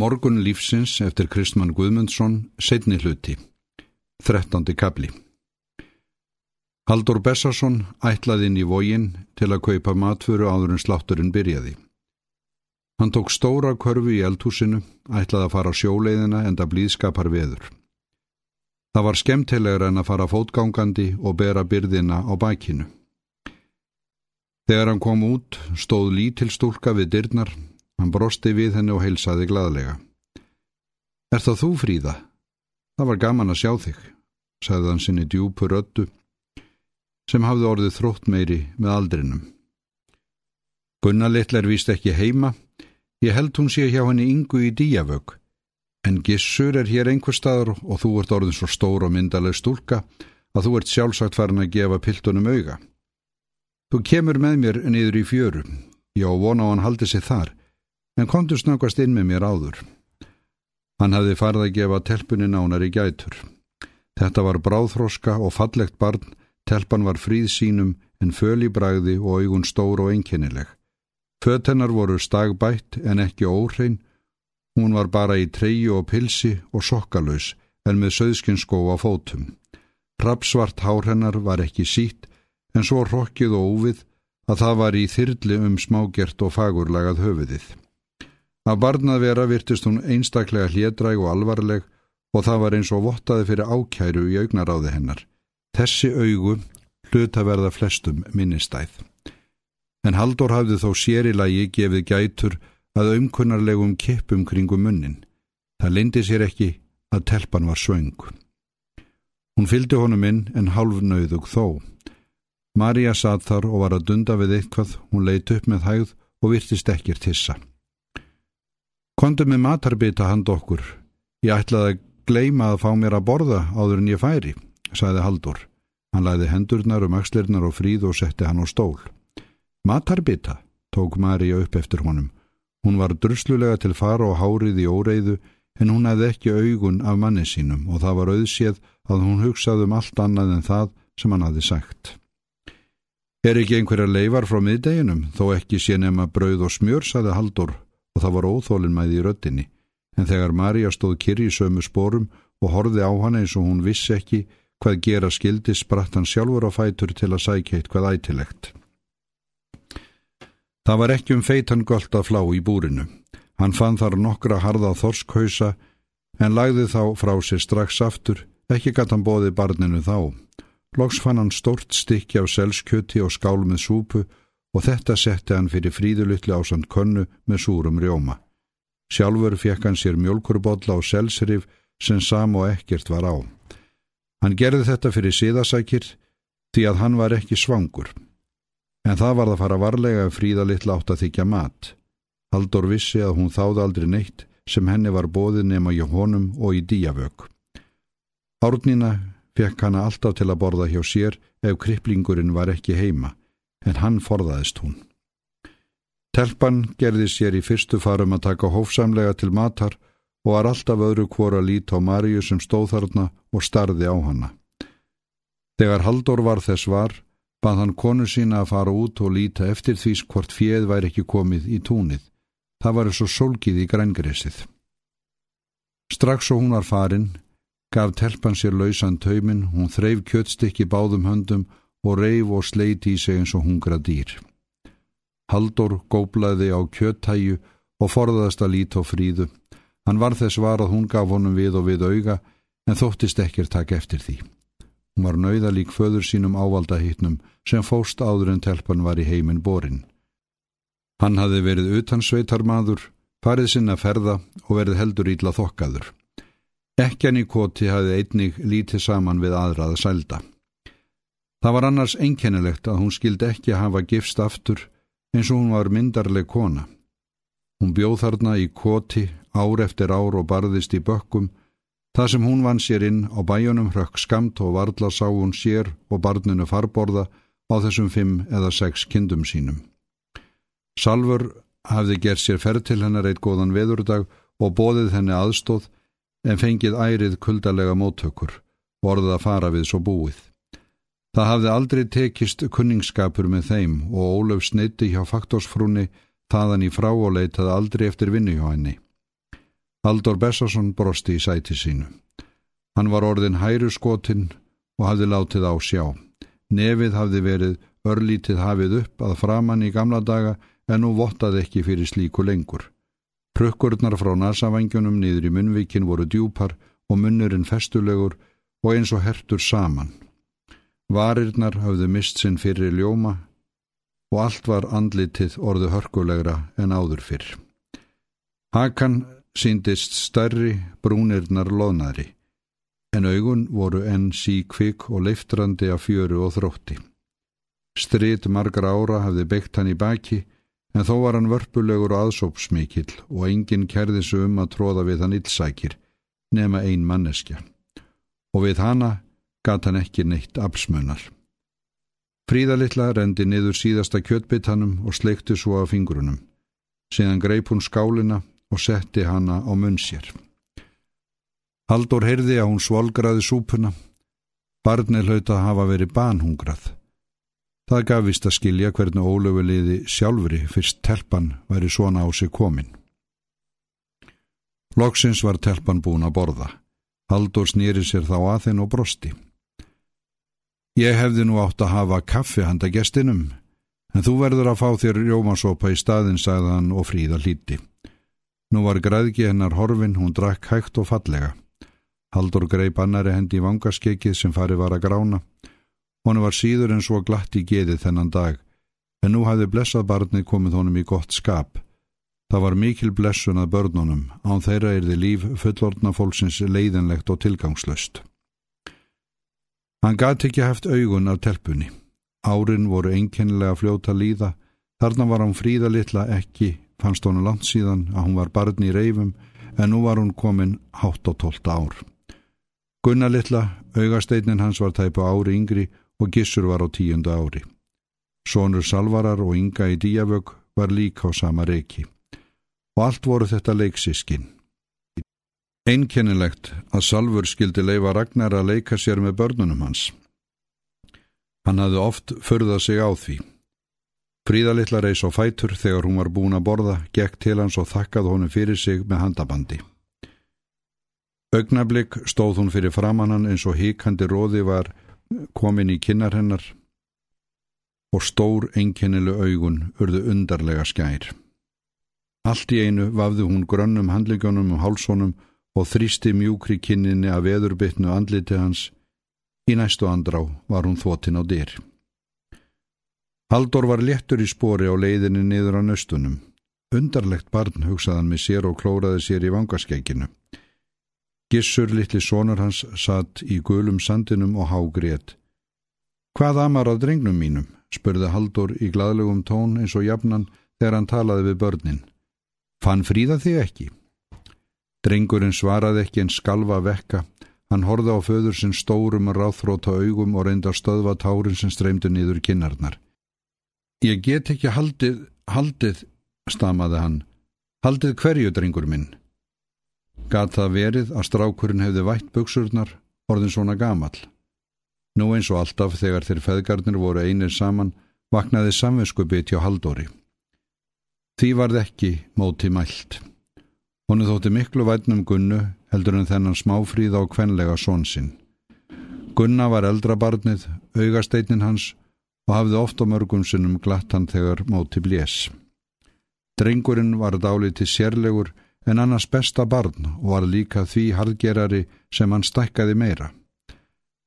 Morgun lífsins eftir Kristmann Guðmundsson, setni hluti, 13. kabli. Haldur Bessarsson ætlaði inn í vógin til að kaupa matfuru áður en slátturinn byrjaði. Hann tók stóra körfu í eldhúsinu, ætlaði að fara sjóleiðina enda blíðskapar veður. Það var skemmtilegur en að fara fótgangandi og bera byrðina á bækinu. Þegar hann kom út, stóð lítil stúlka við dyrnar Hann brosti við henni og heilsaði gladlega. Er það þú, Fríða? Það var gaman að sjá þig, sagði hann sinni djúpur öttu, sem hafði orðið þrótt meiri með aldrinum. Gunnar litlar víst ekki heima, ég held hún sé hjá henni yngu í díavög, en gissur er hér einhver staður og þú ert orðin svo stór og myndaleg stúlka að þú ert sjálfsagt farin að gefa piltunum auga. Þú kemur með mér niður í fjöru, já, vona á hann haldi sig þar, en komdu snakast inn með mér áður. Hann hafði farið að gefa telpunni nánar í gætur. Þetta var bráðþróska og fallegt barn, telpan var fríð sínum en föl í bræði og augun stór og einkennileg. Fötennar voru stagbætt en ekki óhrein, hún var bara í treyu og pilsi og sokkalös en með söðskinskó á fótum. Rapsvart hár hennar var ekki sítt en svo rokkið og úvið að það var í þyrli um smágert og fagurlagað höfuðið. Af barnað vera virtist hún einstaklega hlédræg og alvarleg og það var eins og vottaði fyrir ákæru í augnaráði hennar. Þessi augu hlut að verða flestum minnistæð. En Haldur hafði þó sér í lagi gefið gætur að umkunnarlegum kippum kringum munnin. Það lindi sér ekki að telpan var svöng. Hún fyldi honum inn en halv nöyðug þó. Marja satt þar og var að dunda við eitthvað, hún leitt upp með hægð og virtist ekkir tissa. Kondu með matarbita hand okkur. Ég ætlaði að gleima að fá mér að borða áður en ég færi, sagði Haldur. Hann læði hendurnar um axlirnar og fríð og setti hann á stól. Matarbita, tók Marja upp eftir honum. Hún var druslulega til fara og hárið í óreiðu en hún hefði ekki augun af manni sínum og það var auðséð að hún hugsaði um allt annað en það sem hann hafi sagt. Er ekki einhverja leifar frá miðdeginum, þó ekki sé nema brauð og smjör, saði Haldur og það var óþólinnmæði í röttinni, en þegar Marja stóð kyrri í sömu spórum og horfi á hana eins og hún vissi ekki hvað gera skildi spratt hann sjálfur á fætur til að sækja eitthvað ætilegt. Það var ekki um feitan göld að flá í búrinu. Hann fann þar nokkra harða þorskhausa en lagði þá frá sér strax aftur, ekki gatt hann bóði barninu þá. Loks fann hann stort stykki af selskjöti og skál með súpu og þetta setti hann fyrir fríðulitli ásand könnu með súrum rjóma. Sjálfur fekk hann sér mjölkurbodla og selsrif sem sam og ekkert var á. Hann gerði þetta fyrir síðasækir því að hann var ekki svangur. En það var það fara varlega ef fríða litla átt að þykja mat. Haldur vissi að hún þáði aldrei neitt sem henni var bóðið nema í honum og í díavög. Árnina fekk hana alltaf til að borða hjá sér ef kriplingurinn var ekki heima en hann forðaðist hún. Telpan gerði sér í fyrstu farum að taka hófsamlega til matar og var alltaf öðru hvora lít á Maríu sem stóð þarna og starði á hanna. Þegar Haldur var þess var, bað hann konu sína að fara út og líta eftir því hvort fjöð væri ekki komið í túnið. Það var svo sólkið í grængresið. Strax og hún var farin, gaf telpan sér lausan taumin, hún þreif kjötstykki báðum höndum og reif og sleiti í sig eins og hungra dýr. Haldur góblaði á kjöttæju og forðast að líti á fríðu. Hann var þess var að hún gaf honum við og við auga en þóttist ekkir takk eftir því. Hún var nauða lík föður sínum ávalda hittnum sem fóst áður en telpan var í heiminn borin. Hann hafði verið utan sveitarmadur, farið sinna ferða og verið heldur íla þokkaður. Ekkjan í koti hafði einnig lítið saman við aðraða sælda. Það var annars einkennilegt að hún skildi ekki hafa gifst aftur eins og hún var myndarleg kona. Hún bjóð þarna í koti ár eftir ár og barðist í bökkum, það sem hún vann sér inn á bæjunum hrökk skamt og varðla sá hún sér og barninu farborða á þessum fimm eða sex kindum sínum. Salfur hafði gert sér ferð til hennar eitt góðan veðurdag og bóðið henni aðstóð en fengið ærið kuldalega móttökur, vorðið að fara við svo búið. Það hafði aldrei tekist kunningsskapur með þeim og Ólaf sneiti hjá faktorsfrúni þaðan í frá og leitaði aldrei eftir vinnu hjá henni. Haldur Bessarsson brosti í sæti sínu. Hann var orðin hæru skotinn og hafði látið á sjá. Nefið hafði verið örlítið hafið upp að framann í gamla daga en nú vottaði ekki fyrir slíku lengur. Prukkurnar frá nasavangjunum niður í munvíkin voru djúpar og munnurinn festulegur og eins og hertur saman. Varirnar hafðu mist sinn fyrir ljóma og allt var andlitið orðu hörkulegra en áður fyrr. Hakan síndist stærri, brúnirnar loðnari, en augun voru enn síkvik og leiftrandi af fjöru og þrótti. Strit margra ára hafði beitt hann í baki, en þó var hann vörpulegur og aðsópsmikill og enginn kerði sig um að tróða við hann illsækir, nema ein manneskja. Og við hana gata hann ekki neitt absmunar. Fríðalitla rendi niður síðasta kjötbitanum og sleikti svo af fingrunum. Síðan greip hún skálina og setti hana á munn sér. Haldur heyrði að hún svolgraði súpuna. Barnið hlaut að hafa verið banhungrað. Það gaf vist að skilja hvernig ólöfuliði sjálfri fyrst telpan væri svona á sig komin. Loksins var telpan búin að borða. Haldur snýri sér þá að þinn og brosti. Ég hefði nú átt að hafa kaffi handa gestinum, en þú verður að fá þér rjómasopa í staðin, sagði hann og fríða hlíti. Nú var græðki hennar horfin, hún drakk hægt og fallega. Haldur greip annari hendi í vangaskekið sem fari var að grána. Honu var síður en svo glatt í geðið þennan dag, en nú hafði blessað barnið komið honum í gott skap. Það var mikil blessun að börnunum, án þeirra er þið líf fullordna fólksins leiðinlegt og tilgangslöst. Hann gati ekki haft augun af telpunni. Árin voru einkennilega fljóta líða, þarna var hann fríða litla ekki, fannst honu langt síðan að hún var barn í reifum, en nú var hún komin hátt á tólta ár. Gunna litla, augasteinin hans var tæpu ári yngri og gissur var á tíunda ári. Sónur Salvarar og Inga í Díavög var líka á sama reiki. Og allt voru þetta leiksískin. Einkennilegt að Salfur skildi leifa Ragnar að leika sér með börnunum hans. Hann hafði oft förðað sig á því. Fríðalittla reys á fætur þegar hún var búin að borða, gekk til hans og þakkað honum fyrir sig með handabandi. Ögnablik stóð hún fyrir framannan eins og híkandi róði var komin í kinnar hennar og stór einkennilu augun urðu undarlega skær. Allt í einu vafði hún grönnum handlíkjónum og hálsónum og þrýsti mjúkri kinninni að veðurbytnu andliti hans. Í næstu andrá var hún þotin á dyr. Haldur var léttur í spori á leiðinni niður á nöstunum. Undarlegt barn hugsaðan með sér og klóraði sér í vangaskeikinu. Gissur litli sonur hans satt í gulum sandinum og hágrið. Hvað amar að drengnum mínum? spurði Haldur í gladlegum tón eins og jafnan þegar hann talaði við börnin. Fann fríða þig ekki? Drengurinn svaraði ekki en skalva vekka. Hann horði á föður sinn stórum og ráþróta augum og reyndi að stöðva tárin sem streymdu niður kinnarnar. Ég get ekki haldið, haldið, stamaði hann. Haldið hverju, drengur minn? Gat það verið að strákurinn hefði vætt buksurnar, orðin svona gamal. Nú eins og alltaf þegar þeir feðgarnir voru einir saman, vaknaði samvinskupið hjá Haldóri. Því varð ekki móti mælt. Honu þótti miklu vætnum Gunnu heldur en þennan smáfríð á kvenlega sónsinn. Gunna var eldra barnið, augasteitnin hans og hafði oft á mörgum sinnum glatt hann þegar móti blés. Drengurinn var dáliti sérlegur en annars besta barn og var líka því hardgerari sem hann stækkaði meira.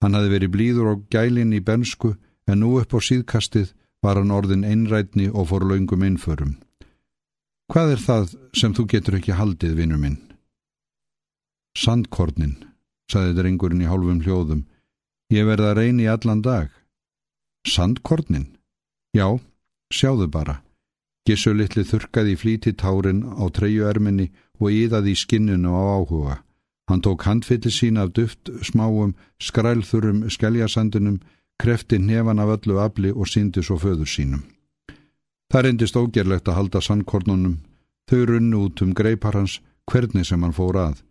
Hann hafi verið blíður og gælinn í bensku en nú upp á síðkastið var hann orðin einrætni og fór laungum innförum. Hvað er það sem þú getur ekki haldið, vinnur minn? Sandkornin, saði drengurinn í hálfum hljóðum. Ég verða að reyni allan dag. Sandkornin? Já, sjáðu bara. Gissu litli þurkaði í flíti tárin á treyu erminni og íðaði í skinninu á áhuga. Hann tók handfylli sín af duft, smáum, skrælþurum, skelljasandunum, krefti nefan af öllu afli og síndi svo föður sínum. Það reyndist ógerlegt að halda sannkornunum, þau runnu út um greipar hans hvernig sem hann fór að.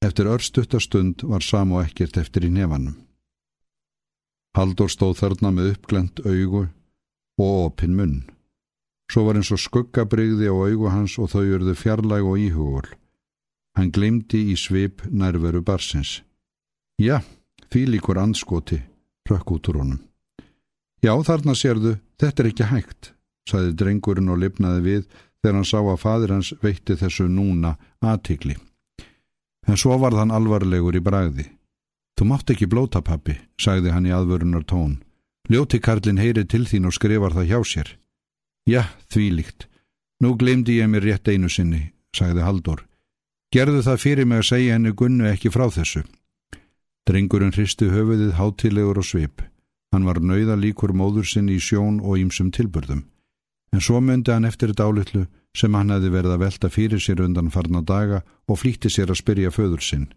Eftir örstuttastund var sam og ekkert eftir í nefanum. Haldur stóð þarna með uppglent augu og opinn munn. Svo var eins og skuggabrygði á augu hans og þau urðu fjarlæg og íhugul. Hann glemdi í svip nærveru barsins. Já, því líkur anskoti, rökk út úr honum. Já, þarna sérðu, þetta er ekki hægt, saði drengurinn og lifnaði við þegar hann sá að fadir hans veitti þessu núna aðtikli. En svo var þann alvarlegur í bragði. Þú mátt ekki blóta pappi, sagði hann í aðvörunar tón. Ljóti Karlin heyri til þín og skrifar það hjá sér. Já, þvílíkt. Nú glemdi ég mér rétt einu sinni, sagði Haldur. Gerðu það fyrir mig að segja henni Gunnu ekki frá þessu. Drengurinn hristi höfuðið hátilegur og svip. Hann var nauða líkur móður sinni í sjón og ímsum tilburðum. En svo myndi hann eftir dálitlu sem hann hefði verið að velta fyrir sér undan farna daga og flýtti sér að spyrja föður sinn.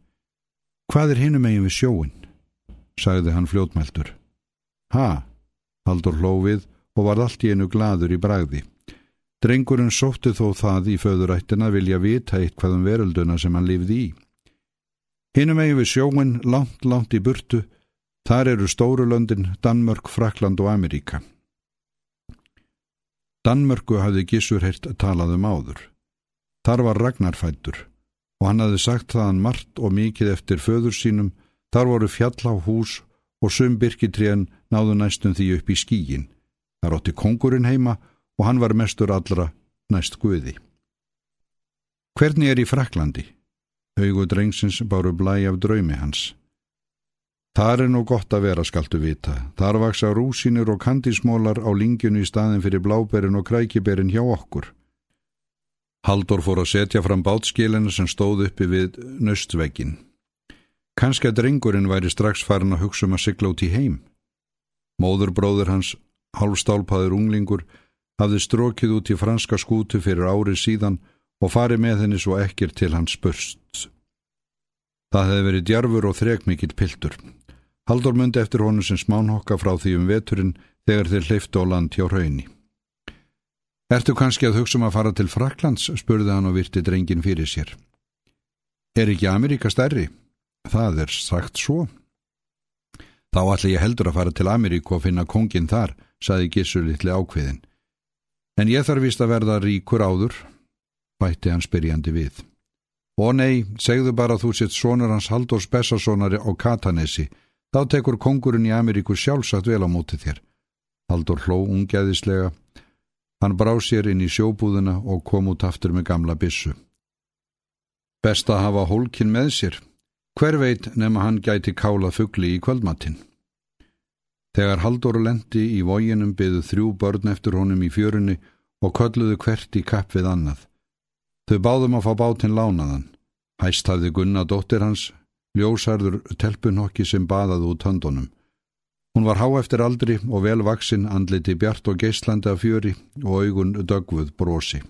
Hvað er hinum eigin við sjóin? sagði hann fljótmæltur. Ha? Haldur hlófið og var allt í einu gladur í bragði. Drengurinn sótti þó það í föðurættina vilja vita eitthvað um verölduna sem hann lifði í. Hinnum eigin við sjóin langt, langt í burtu, þar eru Stórulöndin, Danmörk, Frakland og Ameríka. Danmörku hafði Gissur heirt talað um áður. Þar var Ragnarfættur og hann hafði sagt þaðan margt og mikið eftir föður sínum, þar voru fjall á hús og sum byrkitrén náðu næstum því upp í skíin. Þar ótti kongurinn heima og hann var mestur allra næst guði. Hvernig er í Fraklandi? Haugu drengsins báru blæ af draumi hans. Þar er nú gott að vera, skaltu vita. Þar vaksa rúsinir og kandismólar á lingjunu í staðin fyrir bláberin og krækiberin hjá okkur. Haldur fór að setja fram bátskilina sem stóð uppi við nöstvegin. Kanski að drengurinn væri strax farin að hugsa um að sigla út í heim. Móðurbróður hans, hálfstálpaður unglingur, hafði strókið út í franska skútu fyrir árið síðan og farið með henni svo ekkir til hans spurst. Það hefði verið djarfur og þrekmikill piltur. Haldur myndi eftir honu sem smánhokka frá því um veturinn þegar þeir hleyftu á land hjá hraunni. Ertu kannski að hugsa um að fara til Fraklands, spurði hann og virti drengin fyrir sér. Er ekki Ameríka stærri? Það er sagt svo. Þá ætla ég heldur að fara til Ameríku og finna kongin þar, saði Gissur litli ákveðin. En ég þarf vist að verða ríkur áður, bætti hann spyrjandi við. Og nei, segðu bara þú sitt sonur hans Halldórs Bessasonari á Katanesi, þá tekur kongurinn í Ameríku sjálfsagt vel á móti þér. Halldór hló ungæðislega. Hann brá sér inn í sjóbúðuna og kom út aftur með gamla bissu. Best að hafa hólkin með sér. Hver veit nema hann gæti kála fuggli í kvöldmattin. Þegar Haldur lendi í vóginum byðu þrjú börn eftir honum í fjörunni og kölluðu hvert í kapp við annað. Þau báðum að fá bátinn lánaðan. Hæst hafði Gunna dóttir hans, ljósarður telpunhokki sem baðaði út höndunum. Hún var há eftir aldri og vel vaksinn andliti bjart og geislandi af fjöri og augun dögvuð brosi.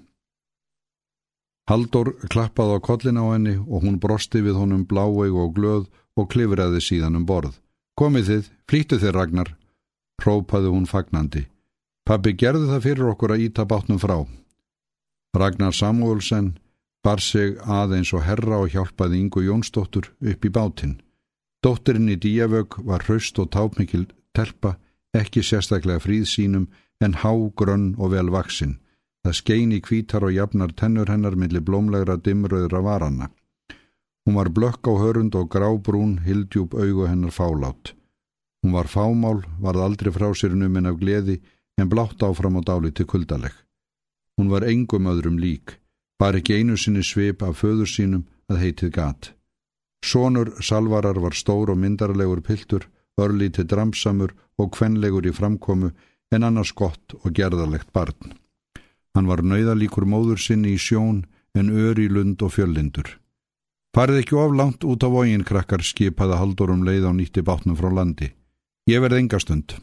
Haldur klappaði á kollin á henni og hún brosti við honum bláeg og glöð og klifraði síðan um borð. Komið þið, flýttu þið Ragnar, hrópaði hún fagnandi. Pabbi gerði það fyrir okkur að íta bátnum frá. Ragnar Samuelsen bar sig aðeins og herra og hjálpaði Ingu Jónsdóttur upp í bátinn. Dótturinn í díavög var hraust og tápmikil telpa, ekki sérstaklega fríð sínum en há, grönn og vel vaksinn. Það skein í kvítar og jafnar tennur hennar millir blómlegra dimröðra varana. Hún var blökk á hörund og grábrún, hildjúb augu hennar fálátt. Hún var fámál, varð aldrei frá sér numinn af gleði, en blátt áfram á dáli til kuldaleg. Hún var engum öðrum lík, bar ekki einu sinni svip af föður sínum að heitið gat. Sónur Salvarar var stór og myndarlegur piltur, örlítið dramsamur og kvenlegur í framkomu, en annars gott og gerðarlegt barn. Hann var nauðalíkur móður sinni í sjón, en ör í lund og fjöllindur. Farið ekki of langt út á vógin krakkar skipaði haldur um leið á nýtti bátnum frá landi. Ég verð engastund.